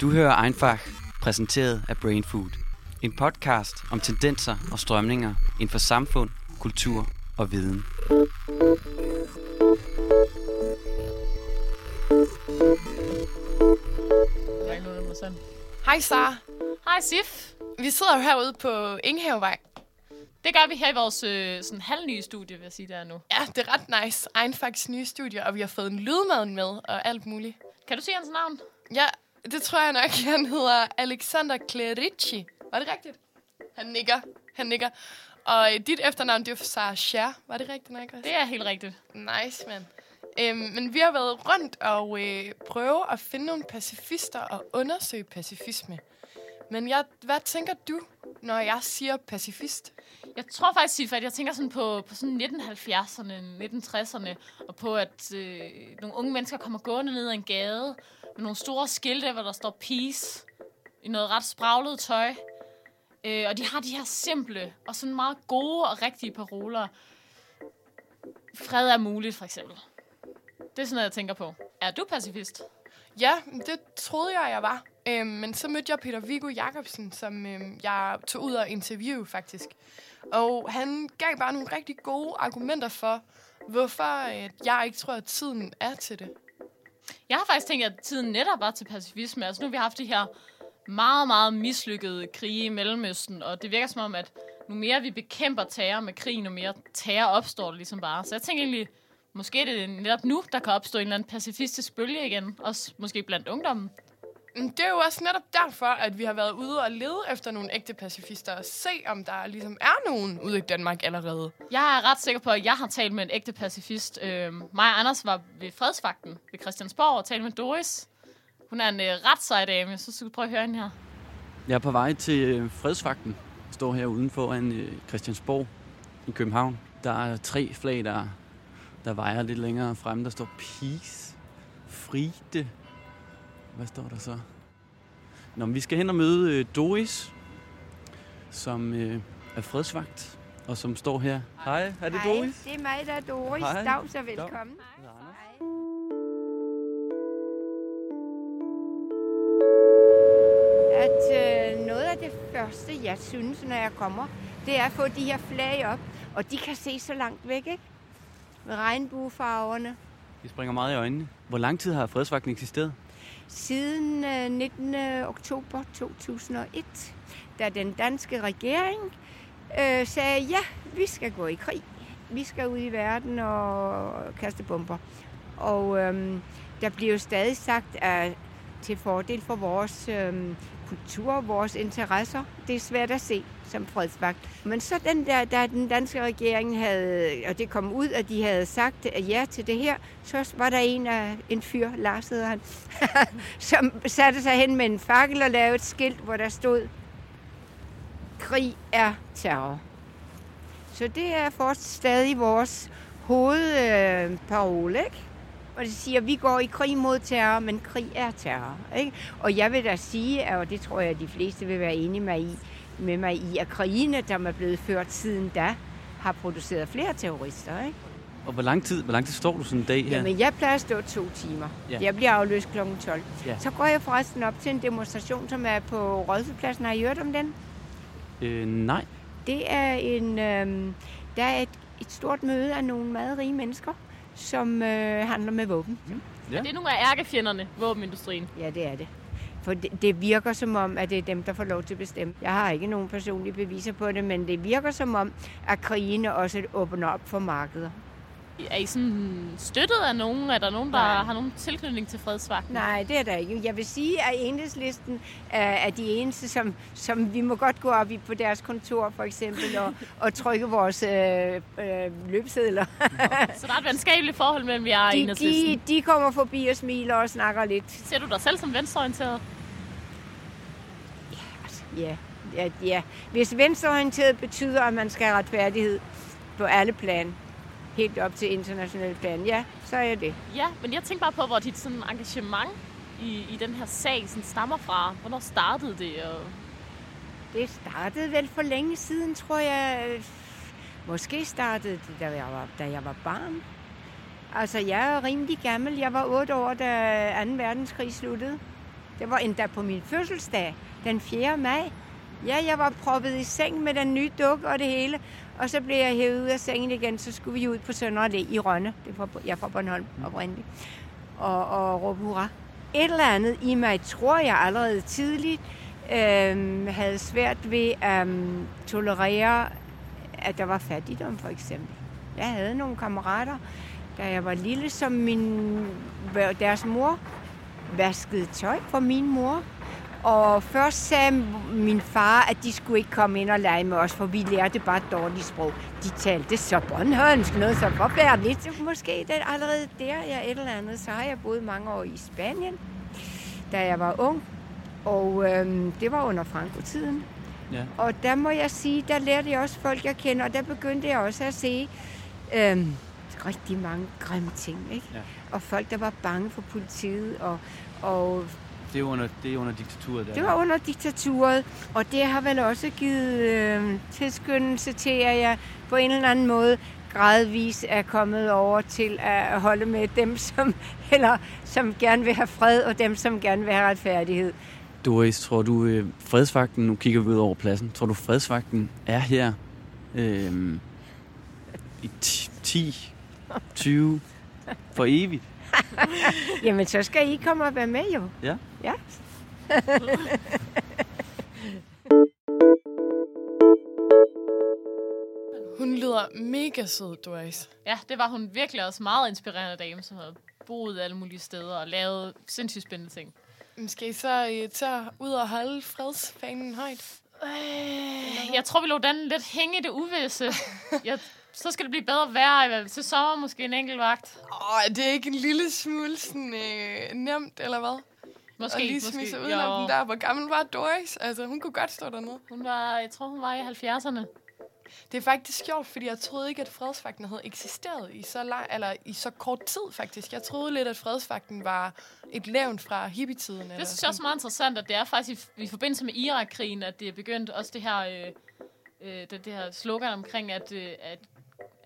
Du hører Einfach, præsenteret af Brain Food. En podcast om tendenser og strømninger inden for samfund, kultur og viden. Hej Sara. Hej Sif. Vi sidder jo herude på Ingehavevej. Det gør vi her i vores øh, sådan halvnye studie, vil jeg sige, der nu. Ja, det er ret nice. Einfaks nye studie, og vi har fået en lydmad med og alt muligt. Kan du sige hans navn? Ja, det tror jeg nok. Han hedder Alexander Clerici. Var det rigtigt? Han nikker. Han nikker. Og øh, dit efternavn, det er Sara Scher. Var det rigtigt nok også? Det er helt rigtigt. Nice, mand. Øhm, men vi har været rundt og øh, prøve at finde nogle pacifister og undersøge pacifisme. Men jeg, hvad tænker du, når jeg siger pacifist? Jeg tror faktisk, at jeg tænker sådan på, på sådan 1970'erne, 1960'erne, og på, at øh, nogle unge mennesker kommer gående ned ad en gade med nogle store skilte, hvor der står peace, i noget ret spraglet tøj. Øh, og de har de her simple og sådan meget gode og rigtige paroler. Fred er muligt, for eksempel. Det er sådan noget, jeg tænker på. Er du pacifist? Ja, det troede jeg, jeg var. Øhm, men så mødte jeg Peter Viggo Jacobsen, som øhm, jeg tog ud og interview faktisk. Og han gav bare nogle rigtig gode argumenter for, hvorfor øh, jeg ikke tror, at tiden er til det. Jeg har faktisk tænkt, at tiden netop var til pacifisme. Altså nu har vi haft de her meget, meget mislykkede krige i Mellemøsten, og det virker som om, at nu mere vi bekæmper terror med krig, nu mere terror opstår det ligesom bare. Så jeg tænker egentlig, måske det er det netop nu, der kan opstå en eller anden pacifistisk bølge igen, også måske blandt ungdommen. Men Det er jo også netop derfor, at vi har været ude og lede efter nogle ægte pacifister og se, om der ligesom er nogen ude i Danmark allerede. Jeg er ret sikker på, at jeg har talt med en ægte pacifist. Øh, mig og Anders var ved fredsfakten ved Christiansborg og talte med Doris. Hun er en øh, ret sej dame, så skal du prøve at høre hende her. Jeg er på vej til øh, fredsfakten. Jeg står her uden for en øh, Christiansborg i København. Der er tre flag, der, der vejer lidt længere frem. Der står Peace, Fride. Hvad står der så? Nå, men vi skal hen og møde øh, Doris, som øh, er fredsvagt, og som står her. Hej, er det Hej, Doris? det er mig, der er Doris. Hej. Dag, så velkommen. Hej. At øh, noget af det første, jeg synes, når jeg kommer, det er at få de her flag op. Og de kan se så langt væk, ikke? Med regnbuefarverne. Det springer meget i øjnene. Hvor lang tid har fredsvagten eksisteret? Siden øh, 19. Øh, oktober 2001, da den danske regering øh, sagde, ja, vi skal gå i krig. Vi skal ud i verden og kaste bomber. Og øh, der bliver jo stadig sagt, at til fordel for vores øh, kultur, vores interesser, det er svært at se som fredsvagt. Men så den der, da den danske regering havde, og det kom ud, at de havde sagt øh, ja til det her, så var der en af en fyr, Lars hedder han, som satte sig hen med en fakkel og lavede et skilt, hvor der stod, krig er terror. Så det er fortsat stadig vores hovedparole, ikke? Og det siger, at vi går i krig mod terror, men krig er terror. Ikke? Og jeg vil da sige, og det tror jeg, at de fleste vil være enige med, i, med mig i, at krigene, der er blevet ført siden da, har produceret flere terrorister. Ikke? Og hvor lang tid, hvor lang tid står du sådan en dag her? Jamen, jeg plejer at stå to timer. Ja. Jeg bliver afløst kl. 12. Ja. Så går jeg forresten op til en demonstration, som er på Rådhuspladsen. Har I hørt om den? Øh, nej. Det er en, øh, der er et, et stort møde af nogle meget rige mennesker, som øh, handler med våben. Ja. Det er nogle af ærkefjenderne, våbenindustrien. Ja, det er det. For det, det virker som om, at det er dem, der får lov til at bestemme. Jeg har ikke nogen personlige beviser på det, men det virker som om, at krigene også åbner op for markeder. Er I sådan støttet af nogen? Er der nogen, der Nej. har nogen tilknytning til fredsvagten? Nej, det er der ikke. Jeg vil sige, at enhedslisten er, de eneste, som, som vi må godt gå op i på deres kontor, for eksempel, og, og trykke vores øh, øh, løbsedler. Så der er et venskabeligt forhold mellem jer og De, de, enhedslisten. de kommer forbi og smiler og snakker lidt. Ser du dig selv som venstreorienteret? Altså, ja, ja, ja. Hvis venstreorienteret betyder, at man skal have retfærdighed på alle plan, helt op til international plan, ja, så er jeg det. Ja, men jeg tænker bare på, hvor dit sådan engagement i, i den her sag sådan stammer fra. Hvornår startede det? Og... Det startede vel for længe siden, tror jeg. Måske startede det, da jeg var, da jeg var barn. Altså, jeg er rimelig gammel. Jeg var otte år, da 2. verdenskrig sluttede. Det var endda på min fødselsdag, den 4. maj. Ja, jeg var proppet i seng med den nye dukke og det hele. Og så blev jeg hævet ud af sengen igen, så skulle vi ud på Søndre Allé i Rønne. Det var, jeg er fra Bornholm oprindeligt. Og, og råbe hurra. Et eller andet i mig, tror jeg allerede tidligt, øhm, havde svært ved at øhm, tolerere, at der var fattigdom for eksempel. Jeg havde nogle kammerater, da jeg var lille, som min, deres mor vaskede tøj for min mor. Og først sagde min far, at de skulle ikke komme ind og lege med os, for vi lærte bare dårligt sprog. De talte så Bornholmsk, noget så forfærdeligt. Så måske det allerede der, jeg et eller andet, så har jeg boet mange år i Spanien, da jeg var ung. Og øhm, det var under Franco-tiden. Ja. Og der må jeg sige, der lærte jeg også folk, jeg kender, og der begyndte jeg også at se øhm, rigtig mange grimme ting. Ikke? Ja. Og folk, der var bange for politiet, og, og det er under, det er under diktaturet? Der. Det var under diktaturet, og det har vel også givet øh, tilskyndelse til, at jeg på en eller anden måde gradvis er kommet over til at holde med dem, som, eller, som gerne vil have fred, og dem, som gerne vil have retfærdighed. Doris, tror du, øh, fredsvagten, nu kigger vi ud over pladsen, tror du, fredsvagten er her øh, i 10, 20, for evigt? Jamen, så skal I komme og være med, jo. Ja. Ja. hun lyder mega sød, Doris. Ja, det var hun virkelig også meget inspirerende dame, som har boet alle mulige steder og lavet sindssygt spændende ting. Skal I så uh, tage ud og holde fredsfanen højt? Øh, jeg tror, vi lå den lidt hænge i det uvisse. jeg så skal det blive bedre vejr til sommer, måske en enkelt vagt. Åh, det er ikke en lille smule sådan, øh, nemt, eller hvad? Måske, og lige smide sig udenom den der. Hvor gammel var Doris? Altså, hun kunne godt stå dernede. Hun var, jeg tror, hun var i 70'erne. Det er faktisk sjovt, fordi jeg troede ikke, at fredsvagten havde eksisteret i så, lang, eller i så kort tid, faktisk. Jeg troede lidt, at fredsvagten var et levn fra hippietiden. Det synes jeg også meget interessant, at det er faktisk i, i forbindelse med Irak-krigen, at det er begyndt også det her, øh, øh, det, det her slogan omkring, at, øh, at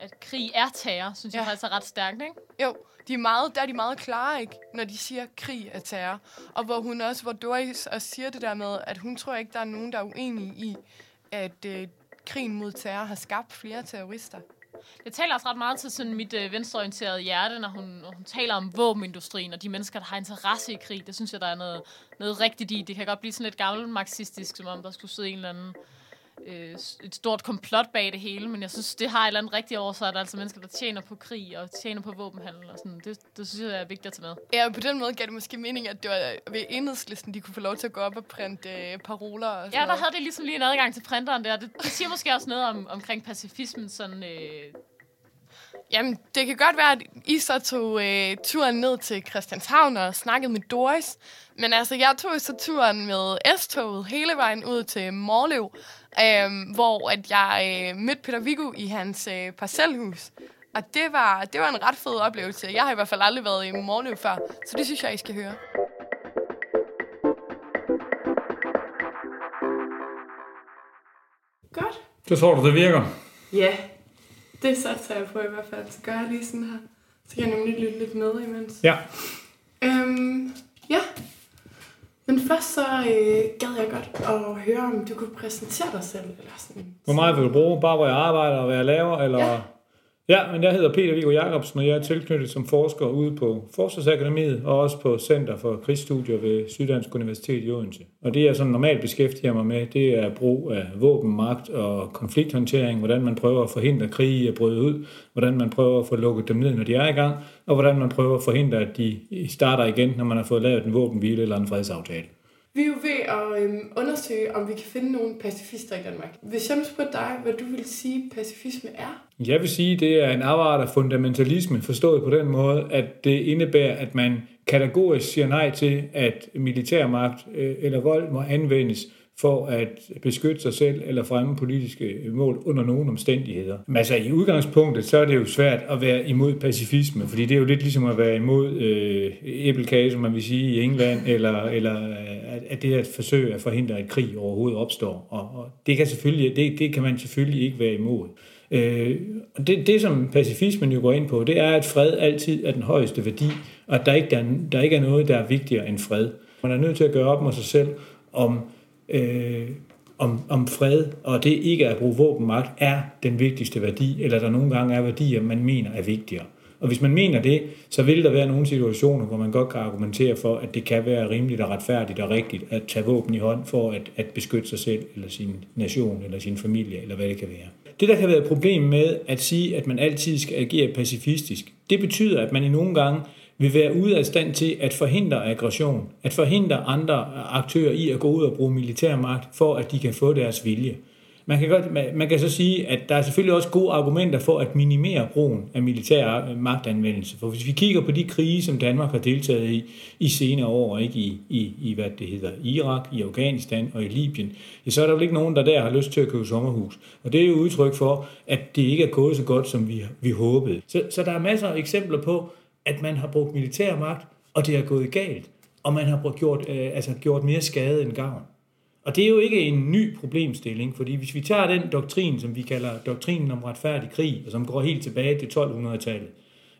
at krig er terror, synes ja. jeg faktisk er ret stærkt, ikke? Jo, de er meget, der er de meget klare, ikke? Når de siger, krig er terror. Og hvor hun også, hvor Doris også siger det der med, at hun tror ikke, der er nogen, der er uenige i, at øh, krigen mod terror har skabt flere terrorister. Det taler også ret meget til sådan mit øh, venstreorienterede hjerte, når hun, når hun taler om våbenindustrien og de mennesker, der har interesse i krig. Det synes jeg, der er noget, noget rigtigt i. Det kan godt blive sådan lidt gammelt marxistisk, som om der skulle sidde en eller anden øh, et stort komplot bag det hele, men jeg synes, det har et eller andet rigtigt over sig, at der er altså mennesker, der tjener på krig og tjener på våbenhandel og sådan. Det, det synes jeg er vigtigt at tage med. Ja, på den måde gav det måske mening, at det var ved enhedslisten, de kunne få lov til at gå op og printe øh, paroler og sådan Ja, der noget. havde det ligesom lige en adgang til printeren der. Det, det siger måske også noget om, omkring pacifismen, sådan... Øh, Jamen, det kan godt være, at I så tog øh, turen ned til Christianshavn og snakkede med Doris. Men altså, jeg tog så turen med S-toget hele vejen ud til Morlev, øh, hvor at jeg øh, mødte Peter Viggo i hans øh, parcelhus. Og det var, det var en ret fed oplevelse. Jeg har i hvert fald aldrig været i Morlev før, så det synes jeg, I skal høre. Godt. Så tror du, det virker? Ja, det satser jeg på i hvert fald. Så gør jeg lige sådan her. Så kan jeg nemlig lytte lidt med imens. Ja. Øhm, ja. Men først så øh, gad jeg godt at høre, om du kunne præsentere dig selv. Eller sådan. Hvor meget vil du bruge? Bare hvor jeg arbejder og hvad jeg laver? Eller... Ja. Ja, men jeg hedder Peter Viggo Jacobsen, og jeg er tilknyttet som forsker ude på Forsvarsakademiet og også på Center for Krigsstudier ved Syddansk Universitet i Odense. Og det jeg sådan normalt beskæftiger mig med, det er brug af våbenmagt og konflikthåndtering, hvordan man prøver at forhindre krige at bryde ud, hvordan man prøver at få lukket dem ned, når de er i gang, og hvordan man prøver at forhindre, at de starter igen, når man har fået lavet en våbenhvile eller en fredsaftale. Vi er jo ved at øhm, undersøge, om vi kan finde nogle pacifister i Danmark. Hvis jeg spurgte dig, hvad du vil sige, pacifisme er? Jeg vil sige, det er en afart af fundamentalisme, forstået på den måde, at det indebærer, at man kategorisk siger nej til, at militærmagt øh, eller vold må anvendes for at beskytte sig selv eller fremme politiske mål under nogen omstændigheder. Men altså i udgangspunktet, så er det jo svært at være imod pacifisme, fordi det er jo lidt ligesom at være imod øh, æblekage, som man vil sige i England, eller, eller at at det at forsøge at forhindre, at krig overhovedet opstår. Og, og det, kan selvfølgelig, det, det kan man selvfølgelig ikke være imod. Øh, det, det, som pacifismen jo går ind på, det er, at fred altid er den højeste værdi, og at der ikke, der, der ikke er noget, der er vigtigere end fred. Man er nødt til at gøre op med sig selv, om, øh, om, om fred, og det ikke at bruge våbenmagt, er den vigtigste værdi, eller der nogle gange er værdier, man mener er vigtigere. Og hvis man mener det, så vil der være nogle situationer, hvor man godt kan argumentere for, at det kan være rimeligt og retfærdigt og rigtigt at tage våben i hånd for at, at beskytte sig selv, eller sin nation, eller sin familie, eller hvad det kan være. Det, der kan være et problem med at sige, at man altid skal agere pacifistisk, det betyder, at man i nogle gange vil være ude af stand til at forhindre aggression, at forhindre andre aktører i at gå ud og bruge militærmagt, for at de kan få deres vilje. Man kan, godt, man kan så sige, at der er selvfølgelig også gode argumenter for at minimere brugen af militær øh, magtanvendelse. For hvis vi kigger på de krige, som Danmark har deltaget i i senere år, ikke i, i, i hvad det hedder, Irak, i Afghanistan og i Libyen, ja, så er der vel ikke nogen, der der har lyst til at købe sommerhus. Og det er jo udtryk for, at det ikke er gået så godt, som vi, vi håbede. Så, så der er masser af eksempler på, at man har brugt militær magt, og det er gået galt. Og man har brugt, gjort, øh, altså gjort mere skade end gavn. Og det er jo ikke en ny problemstilling, fordi hvis vi tager den doktrin, som vi kalder doktrinen om retfærdig krig, og som går helt tilbage til 1200-tallet,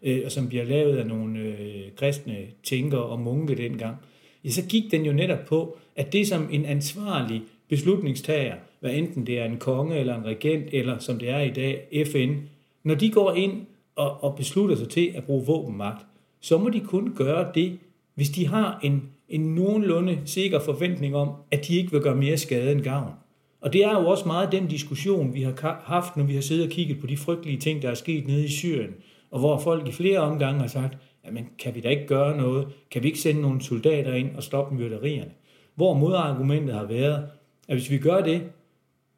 øh, og som bliver lavet af nogle øh, kristne tænkere og munke dengang, ja, så gik den jo netop på, at det som en ansvarlig beslutningstager, hvad enten det er en konge eller en regent, eller som det er i dag, FN, når de går ind og, og beslutter sig til at bruge våbenmagt, så må de kun gøre det, hvis de har en en nogenlunde sikker forventning om, at de ikke vil gøre mere skade end gavn. Og det er jo også meget den diskussion, vi har haft, når vi har siddet og kigget på de frygtelige ting, der er sket nede i Syrien, og hvor folk i flere omgange har sagt, jamen kan vi da ikke gøre noget? Kan vi ikke sende nogle soldater ind og stoppe myrderierne? Hvor modargumentet har været, at hvis vi gør det,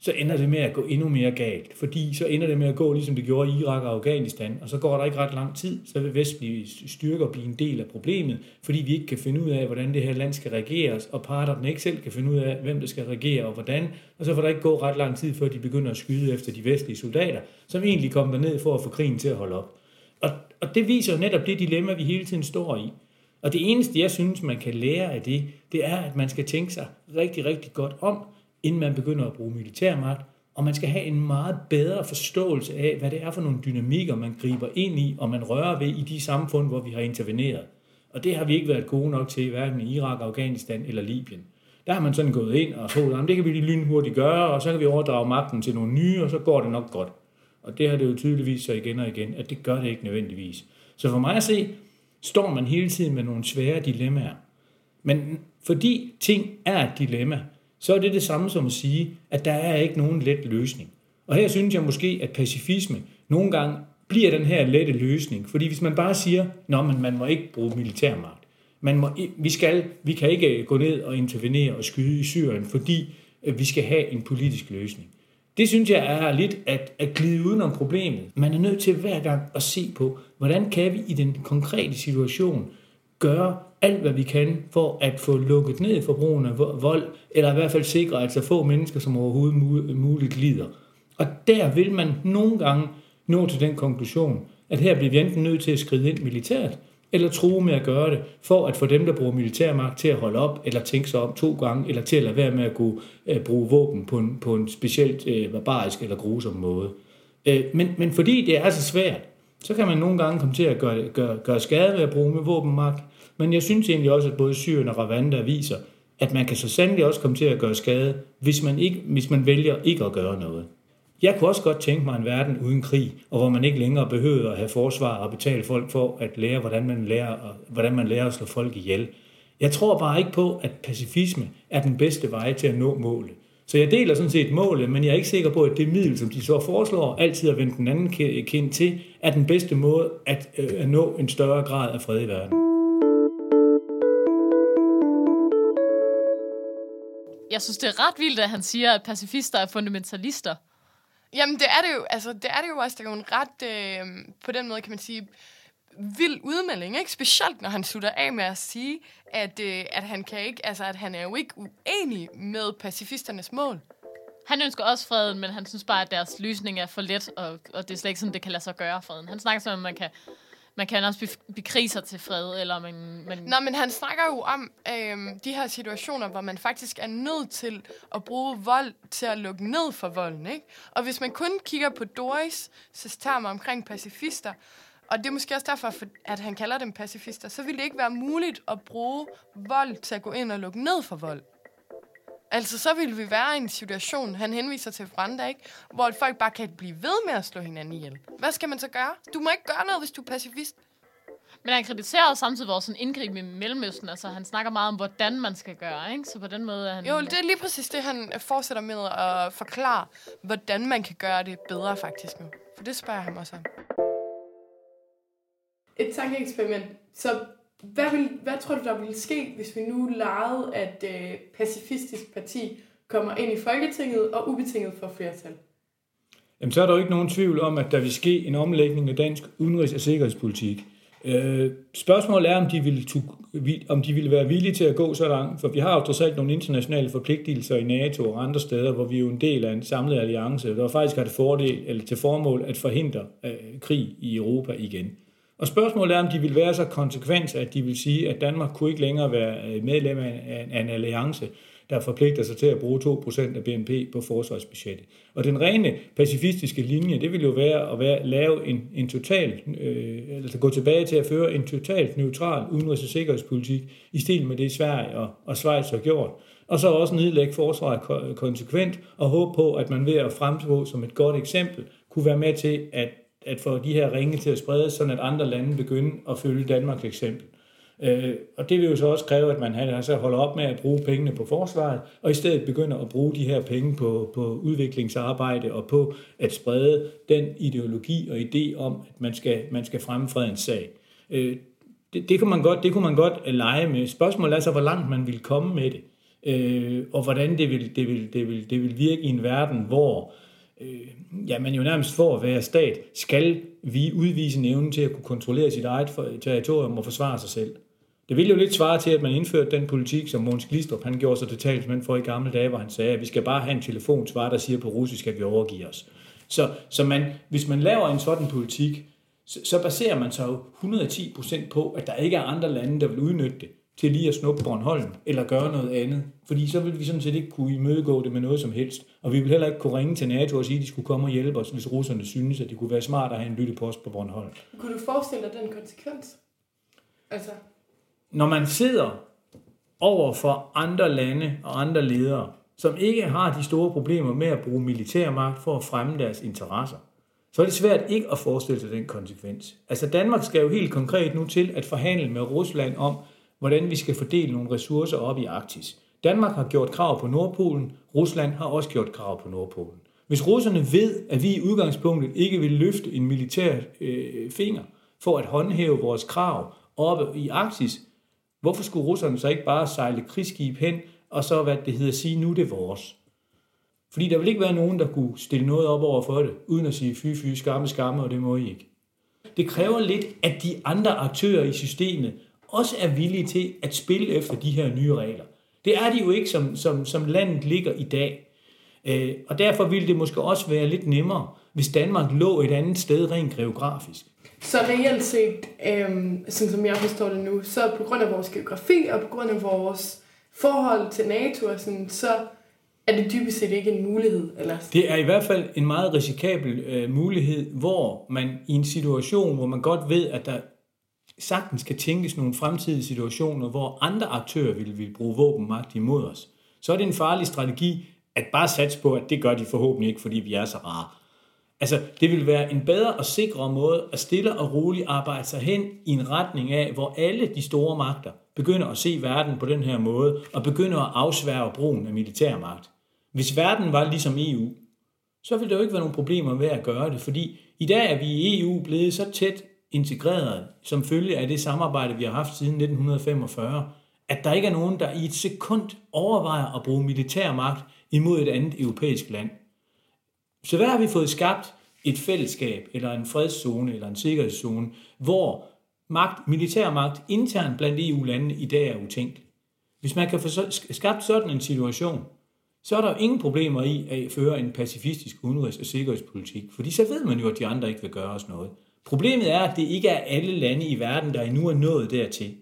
så ender det med at gå endnu mere galt. Fordi så ender det med at gå, ligesom det gjorde i Irak og Afghanistan, og så går der ikke ret lang tid, så vil vestlige styrker blive en del af problemet, fordi vi ikke kan finde ud af, hvordan det her land skal regeres, og parterne ikke selv kan finde ud af, hvem der skal regere og hvordan, og så får der ikke gå ret lang tid, før de begynder at skyde efter de vestlige soldater, som egentlig kommer ned for at få krigen til at holde op. Og, og det viser jo netop det dilemma, vi hele tiden står i. Og det eneste, jeg synes, man kan lære af det, det er, at man skal tænke sig rigtig, rigtig godt om, inden man begynder at bruge militærmagt, og man skal have en meget bedre forståelse af, hvad det er for nogle dynamikker, man griber ind i, og man rører ved i de samfund, hvor vi har interveneret. Og det har vi ikke været gode nok til, hverken i Irak, Afghanistan eller Libyen. Der har man sådan gået ind og troet, at det kan vi lige lynhurtigt gøre, og så kan vi overdrage magten til nogle nye, og så går det nok godt. Og det har det jo tydeligvis så igen og igen, at det gør det ikke nødvendigvis. Så for mig at se, står man hele tiden med nogle svære dilemmaer. Men fordi ting er et dilemma, så er det det samme som at sige, at der er ikke nogen let løsning. Og her synes jeg måske, at pacifisme nogle gange bliver den her lette løsning. Fordi hvis man bare siger, at man, man må ikke bruge militærmagt. Man må, vi, skal, vi kan ikke øh, gå ned og intervenere og skyde i Syrien, fordi øh, vi skal have en politisk løsning. Det synes jeg er lidt at, at glide udenom problemet. Man er nødt til hver gang at se på, hvordan kan vi i den konkrete situation gøre alt, hvad vi kan for at få lukket ned for brugen af vold, eller i hvert fald sikre, at så få mennesker som overhovedet muligt lider. Og der vil man nogle gange nå til den konklusion, at her bliver vi enten nødt til at skride ind militært, eller true med at gøre det, for at få dem, der bruger militærmagt, til at holde op, eller tænke sig om to gange, eller til at lade være med at kunne øh, bruge våben på en, på en specielt øh, barbarisk eller grusom måde. Øh, men, men fordi det er så svært, så kan man nogle gange komme til at gøre, gøre, gøre skade ved at bruge med våbenmagt, men jeg synes egentlig også, at både Syrien og Rwanda viser, at man kan så sandelig også komme til at gøre skade, hvis man, ikke, hvis man vælger ikke at gøre noget. Jeg kunne også godt tænke mig en verden uden krig, og hvor man ikke længere behøver at have forsvar og betale folk for at lære, hvordan man lærer, hvordan man lærer at slå folk ihjel. Jeg tror bare ikke på, at pacifisme er den bedste vej til at nå målet. Så jeg deler sådan set målet, men jeg er ikke sikker på, at det middel, som de så foreslår, altid at vende den anden kind til, er den bedste måde at, øh, at nå en større grad af fred i verden. Jeg synes, det er ret vildt, at han siger, at pacifister er fundamentalister. Jamen, det er det jo, altså, det er det jo også. Det er jo en ret, øh, på den måde kan man sige, vild udmelding, ikke? Specielt når han slutter af med at sige, at, øh, at han kan ikke, altså at han er jo ikke uenig med pacifisternes mål. Han ønsker også freden, men han synes bare, at deres løsning er for let, og, og det er slet ikke sådan, det kan lade sig gøre, freden. Han snakker om, at man kan man kan også bekrige sig til fred, eller man... man... Nå, men han snakker jo om øh, de her situationer, hvor man faktisk er nødt til at bruge vold til at lukke ned for volden, ikke? Og hvis man kun kigger på Doris' termer omkring pacifister, og det er måske også derfor, at han kalder dem pacifister, så ville det ikke være muligt at bruge vold til at gå ind og lukke ned for vold. Altså, så vil vi være i en situation, han henviser til Franda, ikke? Hvor folk bare kan blive ved med at slå hinanden ihjel. Hvad skal man så gøre? Du må ikke gøre noget, hvis du er pacifist. Men han kritiserer samtidig vores sådan indgreb i Mellemøsten. Altså, han snakker meget om, hvordan man skal gøre, ikke? Så på den måde er han... Jo, det er lige præcis det, han fortsætter med at forklare, hvordan man kan gøre det bedre faktisk nu. For det spørger jeg ham også om. Et tankeeksperiment. Så hvad, vil, hvad tror du, der ville ske, hvis vi nu legede, at øh, Pacifistisk Parti kommer ind i Folketinget og ubetinget får flertal? Jamen, så er der jo ikke nogen tvivl om, at der vil ske en omlægning af dansk udenrigs- og sikkerhedspolitik. Øh, spørgsmålet er, om de, vil, om de vil være villige til at gå så langt, for vi har jo trods alt nogle internationale forpligtelser i NATO og andre steder, hvor vi er jo en del af en samlet alliance, der faktisk har det fordel, eller til formål at forhindre øh, krig i Europa igen. Og spørgsmålet er, om de vil være så konsekvens, at de vil sige, at Danmark kunne ikke længere være øh, medlem af en alliance, der forpligter sig til at bruge 2% af BNP på forsvarsbudgettet. Og den rene pacifistiske linje, det vil jo være at være, lave en, en total, øh, altså gå tilbage til at føre en totalt neutral udenrigs- og sikkerhedspolitik, i stil med det Sverige og, og Schweiz har gjort. Og så også nedlægge forsvaret konsekvent og håbe på, at man ved at fremstå som et godt eksempel, kunne være med til at, at få de her ringe til at sprede, sådan at andre lande begynder at følge Danmarks eksempel. Øh, og det vil jo så også kræve, at man altså holder op med at bruge pengene på forsvaret, og i stedet begynder at bruge de her penge på, på udviklingsarbejde og på at sprede den ideologi og idé om, at man skal, man skal fremme fredens sag. Øh, det, det, kunne man godt, det kunne man godt lege med. Spørgsmålet er så, hvor langt man vil komme med det, øh, og hvordan det vil, det, vil, det, vil, det vil virke i en verden, hvor øh, Øh, ja, man jo nærmest for at være stat, skal vi udvise en evne til at kunne kontrollere sit eget territorium og forsvare sig selv. Det ville jo lidt svare til, at man indførte den politik, som Måns Glistrup han gjorde sig til talsmand for i gamle dage, hvor han sagde, at vi skal bare have en telefonsvar, der siger på russisk, at vi overgiver os. Så, så man, hvis man laver en sådan politik, så, så baserer man sig jo 110% på, at der ikke er andre lande, der vil udnytte det til lige at snuppe Bornholm, eller gøre noget andet. Fordi så vil vi sådan set ikke kunne imødegå det med noget som helst. Og vi vil heller ikke kunne ringe til NATO og sige, at de skulle komme og hjælpe os, hvis russerne synes, at det kunne være smart at have en lyttepost på Bornholm. Kunne du forestille dig den konsekvens? Altså, når man sidder over for andre lande og andre ledere, som ikke har de store problemer med at bruge militærmagt for at fremme deres interesser, så er det svært ikke at forestille sig den konsekvens. Altså Danmark skal jo helt konkret nu til at forhandle med Rusland om, hvordan vi skal fordele nogle ressourcer op i Arktis. Danmark har gjort krav på Nordpolen, Rusland har også gjort krav på Nordpolen. Hvis russerne ved, at vi i udgangspunktet ikke vil løfte en militær øh, finger for at håndhæve vores krav oppe i Arktis, Hvorfor skulle russerne så ikke bare sejle krigsskib hen, og så, hvad det hedder, sige, nu det er vores? Fordi der vil ikke være nogen, der kunne stille noget op over for det, uden at sige fy, fy, skamme, skamme, og det må I ikke. Det kræver lidt, at de andre aktører i systemet også er villige til at spille efter de her nye regler. Det er de jo ikke, som, som, som landet ligger i dag. Øh, og derfor ville det måske også være lidt nemmere, hvis Danmark lå et andet sted rent geografisk. Så reelt set, øhm, sådan som jeg forstår det nu, så på grund af vores geografi og på grund af vores forhold til NATO, og sådan, så er det dybest set ikke en mulighed. Eller? Det er i hvert fald en meget risikabel øh, mulighed, hvor man i en situation, hvor man godt ved, at der sagtens kan tænkes nogle fremtidige situationer, hvor andre aktører vil, vil bruge våbenmagt imod os, så er det en farlig strategi at bare satse på, at det gør de forhåbentlig ikke, fordi vi er så rare. Altså, det vil være en bedre og sikrere måde at stille og roligt arbejde sig hen i en retning af, hvor alle de store magter begynder at se verden på den her måde, og begynder at afsværge brugen af militærmagt. Hvis verden var ligesom EU, så ville der jo ikke være nogen problemer med at gøre det, fordi i dag er vi i EU blevet så tæt integreret, som følge af det samarbejde, vi har haft siden 1945, at der ikke er nogen, der i et sekund overvejer at bruge militærmagt imod et andet europæisk land. Så hvad har vi fået skabt? Et fællesskab, eller en fredszone, eller en sikkerhedszone, hvor magt, militærmagt internt blandt EU-landene i dag er utænkt. Hvis man kan få skabt sådan en situation, så er der jo ingen problemer i at føre en pacifistisk udenrigs- og sikkerhedspolitik, fordi så ved man jo, at de andre ikke vil gøre os noget. Problemet er, at det ikke er alle lande i verden, der endnu er nået dertil.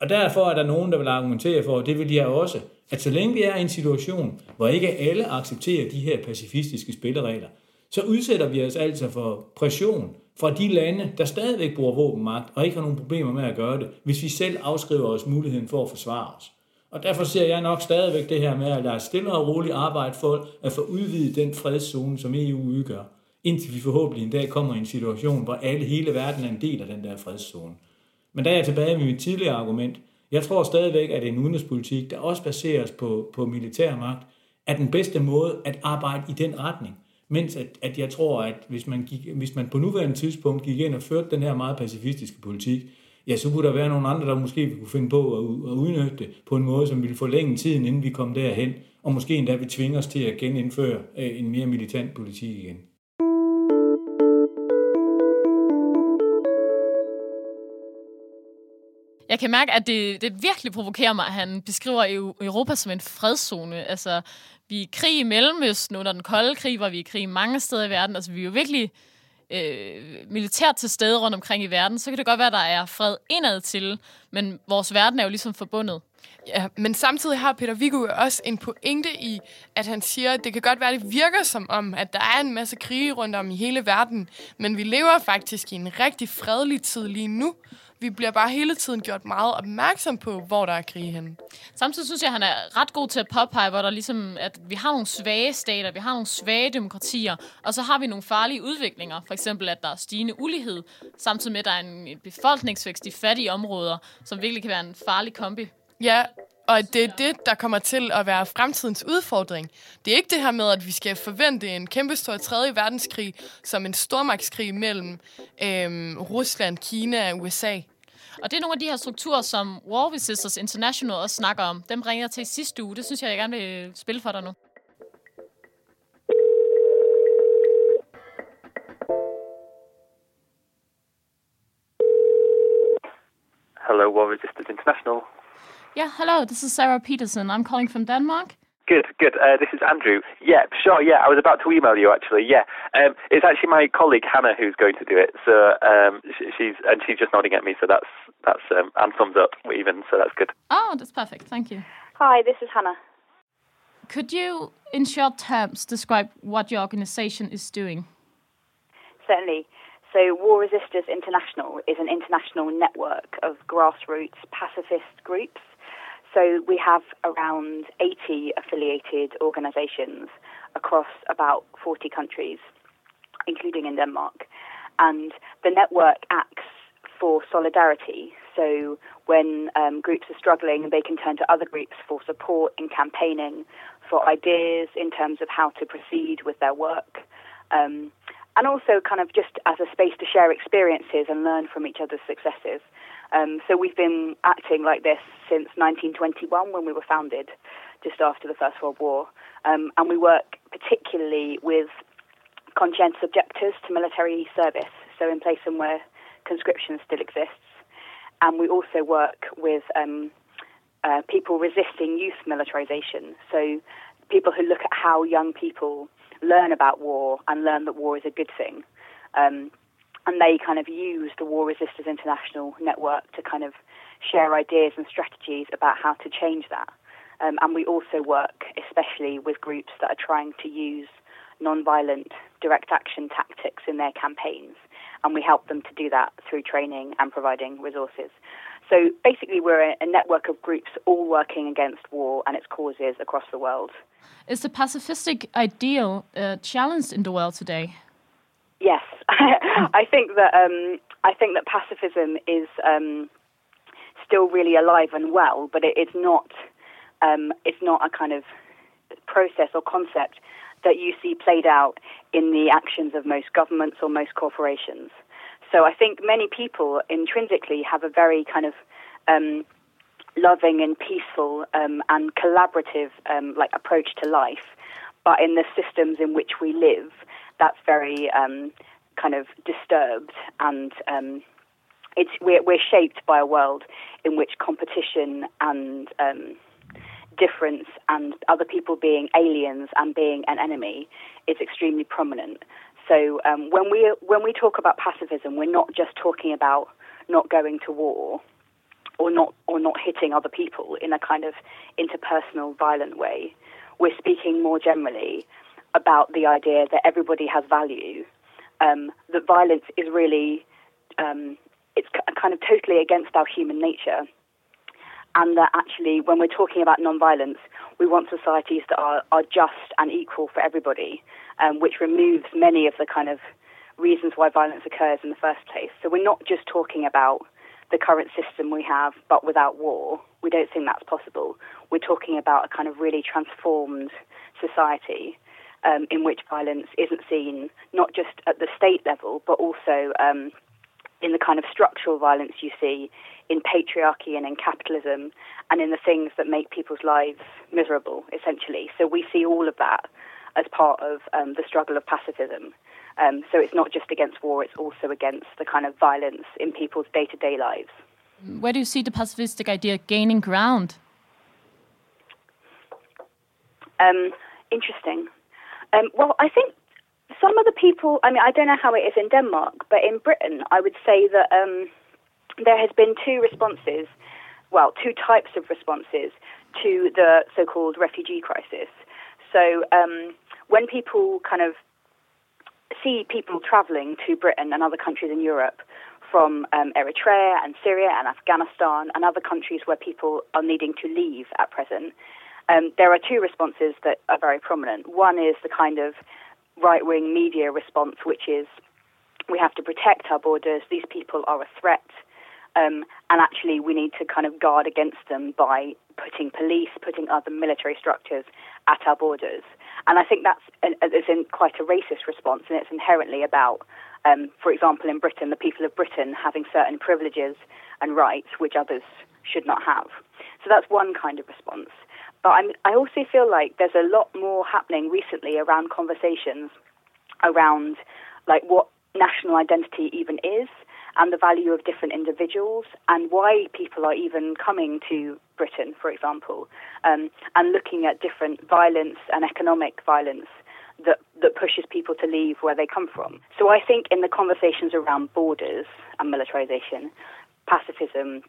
Og derfor er der nogen, der vil argumentere for, og det vil jeg også, at så længe vi er i en situation, hvor ikke alle accepterer de her pacifistiske spilleregler, så udsætter vi os altså for pression fra de lande, der stadigvæk bruger våbenmagt og ikke har nogen problemer med at gøre det, hvis vi selv afskriver os muligheden for at forsvare os. Og derfor ser jeg nok stadigvæk det her med at lade stille og roligt arbejde for at få udvidet den fredszone, som EU udgør, indtil vi forhåbentlig en dag kommer i en situation, hvor alle hele verden er en del af den der fredszone. Men der er jeg tilbage med mit tidligere argument. Jeg tror stadigvæk, at en udenrigspolitik, der også baseres på, på militærmagt, er den bedste måde at arbejde i den retning. Mens at, at jeg tror, at hvis man, gik, hvis man på nuværende tidspunkt gik ind og førte den her meget pacifistiske politik, ja, så kunne der være nogle andre, der måske kunne finde på at, at udnytte det på en måde, som ville forlænge tiden, inden vi kom derhen, og måske endda vil tvinge os til at genindføre øh, en mere militant politik igen. Jeg kan mærke, at det, det virkelig provokerer mig, at han beskriver Europa som en fredszone. Altså, vi er i krig i Mellemøsten under den kolde krig, hvor vi er i krig mange steder i verden. Altså, vi er jo virkelig øh, militært til stede rundt omkring i verden. Så kan det godt være, at der er fred indad til, men vores verden er jo ligesom forbundet. Ja, men samtidig har Peter Viggo også en pointe i, at han siger, at det kan godt være, at det virker som om, at der er en masse krige rundt om i hele verden, men vi lever faktisk i en rigtig fredelig tid lige nu, vi bliver bare hele tiden gjort meget opmærksom på, hvor der er krig henne. Samtidig synes jeg, at han er ret god til at påpege, hvor der ligesom, at vi har nogle svage stater, vi har nogle svage demokratier, og så har vi nogle farlige udviklinger. For eksempel, at der er stigende ulighed, samtidig med, at der er en befolkningsvækst i fattige områder, som virkelig kan være en farlig kombi. Ja, og det er det, der kommer til at være fremtidens udfordring. Det er ikke det her med, at vi skal forvente en kæmpestor 3. verdenskrig som en stormagtskrig mellem øhm, Rusland, Kina og USA. Og det er nogle af de her strukturer, som War Resisters International også snakker om. Dem ringer jeg til i sidste uge. Det synes jeg, jeg gerne vil spille for dig nu. Hello, War Resisters International. Yeah, hello. This is Sarah Peterson. I'm calling from Denmark. Good, good. Uh, this is Andrew. Yeah, sure. Yeah, I was about to email you actually. Yeah, um, it's actually my colleague Hannah who's going to do it. So um, she's and she's just nodding at me. So that's that's um, and thumbs up even. So that's good. Oh, that's perfect. Thank you. Hi, this is Hannah. Could you, in short terms, describe what your organization is doing? Certainly. So, War Resisters International is an international network of grassroots pacifist groups so we have around 80 affiliated organisations across about 40 countries, including in Denmark. And the network acts for solidarity. So when um, groups are struggling, they can turn to other groups for support in campaigning, for ideas in terms of how to proceed with their work. Um, and also kind of just as a space to share experiences and learn from each other's successes. Um, so we've been acting like this since 1921 when we were founded, just after the First World War. Um, and we work particularly with conscientious objectors to military service, so in places where conscription still exists. And we also work with um, uh, people resisting youth militarization, so people who look at how young people learn about war and learn that war is a good thing. Um, and they kind of use the War Resisters International network to kind of share ideas and strategies about how to change that. Um, and we also work especially with groups that are trying to use non-violent direct action tactics in their campaigns. And we help them to do that through training and providing resources. So basically, we're a, network of groups all working against war and its causes across the world. Is the pacifistic ideal uh, challenged in the world today? Yes, I think that um, I think that pacifism is um, still really alive and well, but it, it's not um, it's not a kind of process or concept that you see played out in the actions of most governments or most corporations. So I think many people intrinsically have a very kind of um, loving and peaceful um, and collaborative um, like approach to life, but in the systems in which we live, that's very um, kind of disturbed and um, it's we're, we're, shaped by a world in which competition and um, difference and other people being aliens and being an enemy is extremely prominent. So um, when we when we talk about pacifism, we're not just talking about not going to war or not or not hitting other people in a kind of interpersonal violent way. We're speaking more generally about the idea that everybody has value um, that violence is really um, it's kind of totally against our human nature, and that actually, when we're talking about non-violence, we want societies that are, are just and equal for everybody, um, which removes many of the kind of reasons why violence occurs in the first place. So we're not just talking about the current system we have, but without war. We don't think that's possible. We're talking about a kind of really transformed society um, in which violence isn't seen not just at the state level, but also um, in the kind of structural violence you see in patriarchy and in capitalism and in the things that make people's lives miserable, essentially. So we see all of that as part of um, the struggle of pacifism. Um, so it's not just against war, it's also against the kind of violence in people's day to day lives. Where do you see the pacifistic idea gaining ground? Um, interesting. Um, well, I think some of the people, I mean, I don't know how it is in Denmark, but in Britain, I would say that um, there has been two responses, well, two types of responses to the so called refugee crisis. So um, when people kind of see people travelling to Britain and other countries in Europe from um, Eritrea and Syria and Afghanistan and other countries where people are needing to leave at present, um, there are two responses that are very prominent. One is the kind of right wing media response, which is we have to protect our borders, these people are a threat, um, and actually we need to kind of guard against them by putting police, putting other military structures at our borders. And I think that's an, is in quite a racist response, and it's inherently about, um, for example, in Britain, the people of Britain having certain privileges and rights which others should not have. So that's one kind of response. But I'm, I also feel like there's a lot more happening recently around conversations around like what national identity even is and the value of different individuals and why people are even coming to Britain, for example, um, and looking at different violence and economic violence that, that pushes people to leave where they come from. So I think in the conversations around borders and militarization, pacifism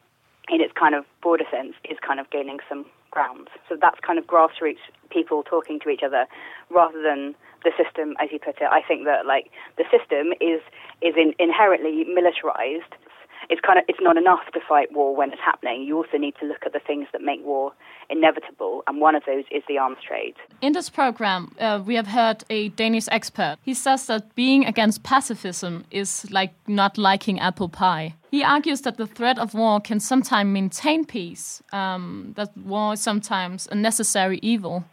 in its kind of broader sense is kind of gaining some So that's kind of grassroots people talking to each other rather than the system, as you put it. I think that like the system is is in, inherently militarized. It's kind of it's not enough to fight war when it's happening. You also need to look at the things that make war inevitable, and one of those is the arms trade. In this program, uh, we have heard a Danish expert. He says that being against pacifism is like not liking apple pie. He argues that the threat of war can sometimes maintain peace. Um, that war is sometimes a necessary evil.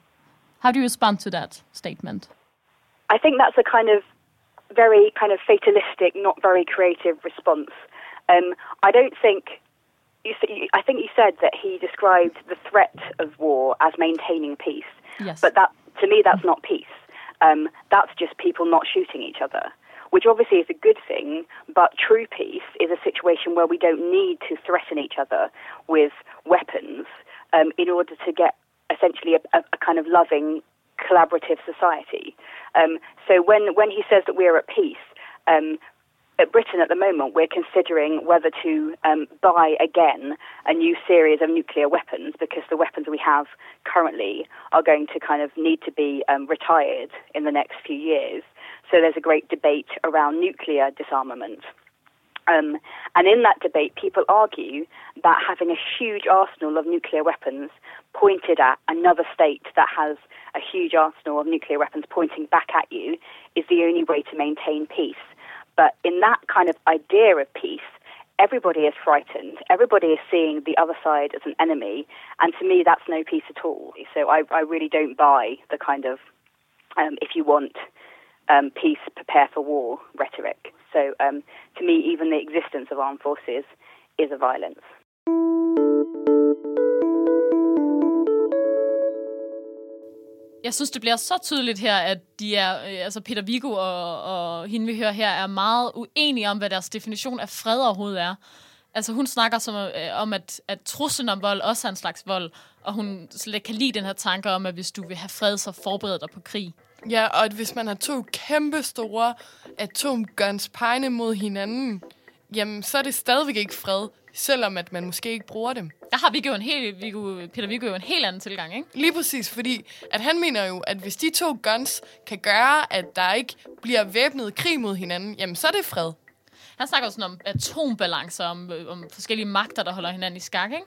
How do you respond to that statement? I think that's a kind of very kind of fatalistic, not very creative response. Um, I don't think. You, I think you said that he described the threat of war as maintaining peace. Yes. But that, to me, that's not peace. Um, that's just people not shooting each other, which obviously is a good thing. But true peace is a situation where we don't need to threaten each other with weapons um, in order to get essentially a, a, a kind of loving collaborative society. Um, so when, when he says that we're at peace, um, at Britain at the moment, we're considering whether to um, buy again a new series of nuclear weapons because the weapons we have currently are going to kind of need to be um, retired in the next few years. So there's a great debate around nuclear disarmament. Um, and in that debate, people argue that having a huge arsenal of nuclear weapons pointed at another state that has a huge arsenal of nuclear weapons pointing back at you is the only way to maintain peace. But in that kind of idea of peace, everybody is frightened. Everybody is seeing the other side as an enemy. And to me, that's no peace at all. So I, I really don't buy the kind of, um, if you want um, peace, prepare for war rhetoric. So um, to me, even the existence of armed forces is a violence. Jeg synes, det bliver så tydeligt her, at de er, øh, altså Peter Vigo og, og hende, vi hører her, er meget uenige om, hvad deres definition af fred overhovedet er. Altså hun snakker som, øh, om, at, at truslen om vold også er en slags vold, og hun slet kan lide den her tanke om, at hvis du vil have fred, så forbered dig på krig. Ja, og at hvis man har to kæmpe store atomguns pegende mod hinanden, jamen så er det stadigvæk ikke fred, selvom at man måske ikke bruger dem. Der har vi jo en helt, Viggo, Peter Viggo jo en helt anden tilgang, ikke? Lige præcis, fordi at han mener jo, at hvis de to guns kan gøre, at der ikke bliver væbnet krig mod hinanden, jamen så er det fred. Han snakker også om atombalancer, om, om forskellige magter, der holder hinanden i skak, ikke?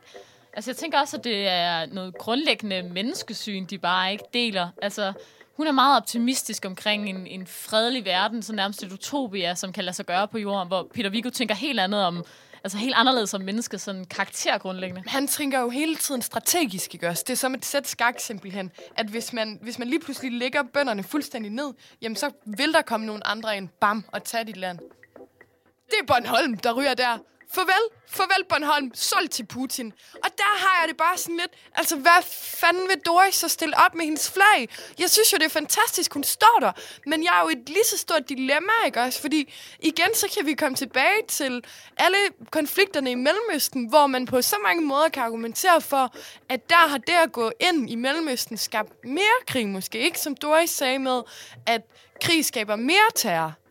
Altså, jeg tænker også, at det er noget grundlæggende menneskesyn, de bare ikke deler. Altså, hun er meget optimistisk omkring en, en fredelig verden, så nærmest et utopia, som kan lade sig gøre på jorden, hvor Peter Viggo tænker helt andet om, altså helt anderledes som menneske, sådan karaktergrundlæggende. Han tænker jo hele tiden strategisk, ikke også? Det er som et sæt skak simpelthen, at hvis man, hvis man lige pludselig lægger bønderne fuldstændig ned, jamen så vil der komme nogle andre ind, bam, og tage dit land. Det er Bornholm, der ryger der. Farvel, farvel Bornholm, solgt til Putin. Og der har jeg det bare sådan lidt, altså hvad fanden vil Doris så stille op med hendes flag? Jeg synes jo, det er fantastisk, hun står der. Men jeg er jo et lige så stort dilemma, ikke også? Fordi igen, så kan vi komme tilbage til alle konflikterne i Mellemøsten, hvor man på så mange måder kan argumentere for, at der har det at gå ind i Mellemøsten skabt mere krig måske. Ikke som Doris sagde med, at krig skaber mere terror.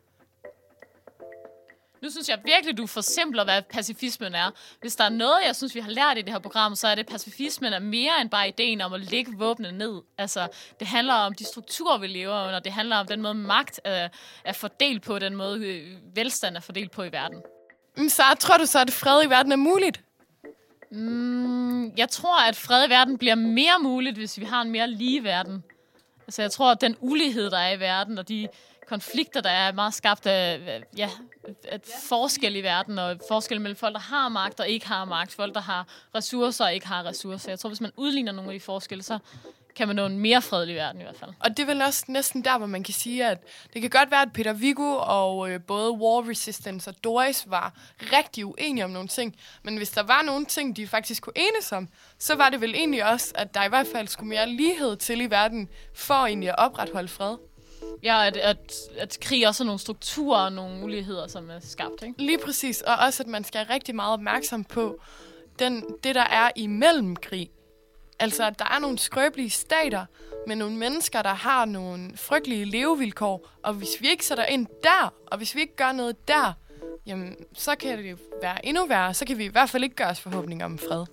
Nu synes jeg virkelig, du forsimpler, hvad pacifismen er. Hvis der er noget, jeg synes, vi har lært i det her program, så er det, at pacifismen er mere end bare ideen om at lægge våbnene ned. Altså, det handler om de strukturer, vi lever under. Det handler om den måde, magt er, er fordelt på, den måde, øh, velstand er fordelt på i verden. Men så tror du så, at fred i verden er muligt? Mm, jeg tror, at fred i verden bliver mere muligt, hvis vi har en mere lige verden. Altså, jeg tror, at den ulighed, der er i verden, og de konflikter, der er meget skabt af ja, at forskel i verden, og forskel mellem folk, der har magt og ikke har magt, folk, der har ressourcer og ikke har ressourcer. Jeg tror, hvis man udligner nogle af de forskelle, så kan man nå en mere fredelig verden i hvert fald. Og det er vel også næsten der, hvor man kan sige, at det kan godt være, at Peter Viggo og øh, både War Resistance og Doris var rigtig uenige om nogle ting. Men hvis der var nogle ting, de faktisk kunne enes om, så var det vel egentlig også, at der i hvert fald skulle mere lighed til i verden, for egentlig at opretholde fred. Ja, at, at, at krig også er nogle strukturer og nogle muligheder, som er skabt, ikke? Lige præcis, og også at man skal være rigtig meget opmærksom på den, det, der er imellem krig. Altså, at der er nogle skrøbelige stater med nogle mennesker, der har nogle frygtelige levevilkår, og hvis vi ikke sætter ind der, og hvis vi ikke gør noget der, jamen, så kan det jo være endnu værre. Så kan vi i hvert fald ikke gøre os forhåbninger om fred.